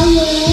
Amen.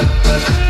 Thank you.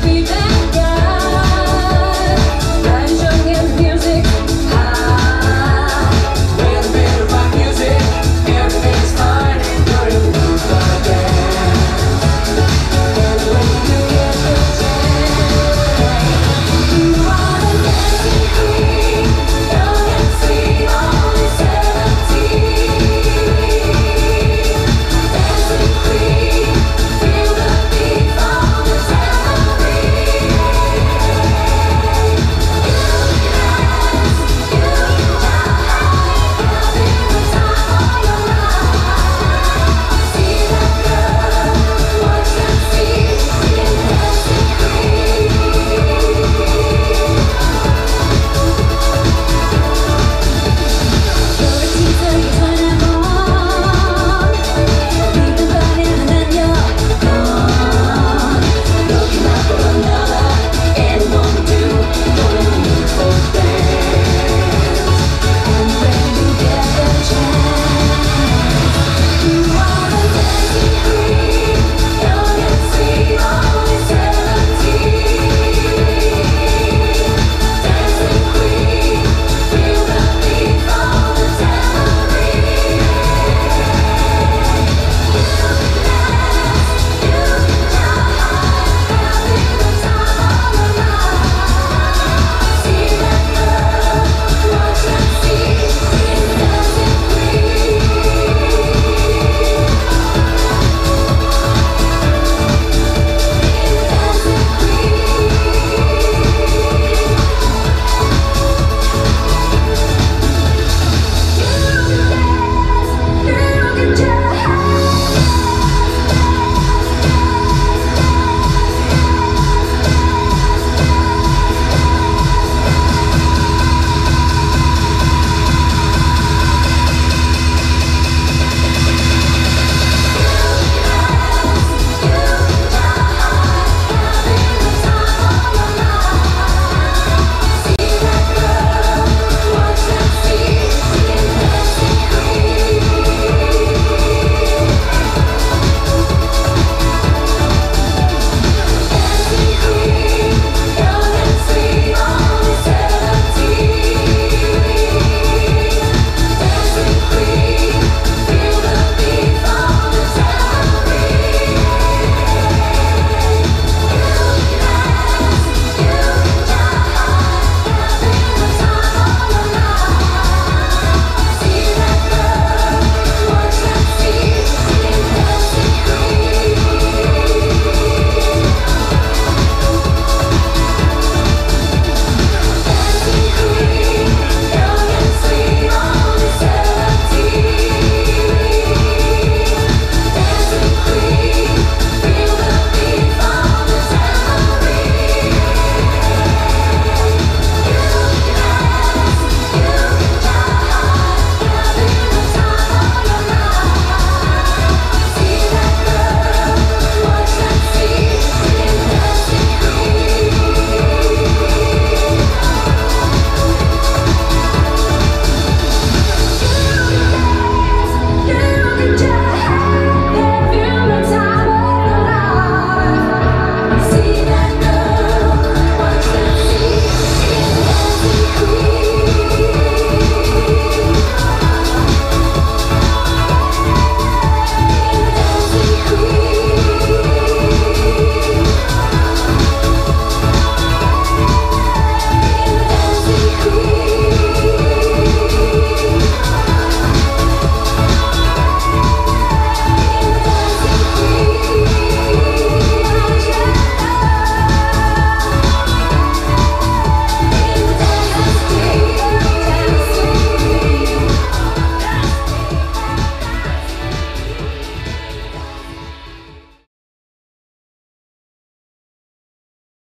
be back.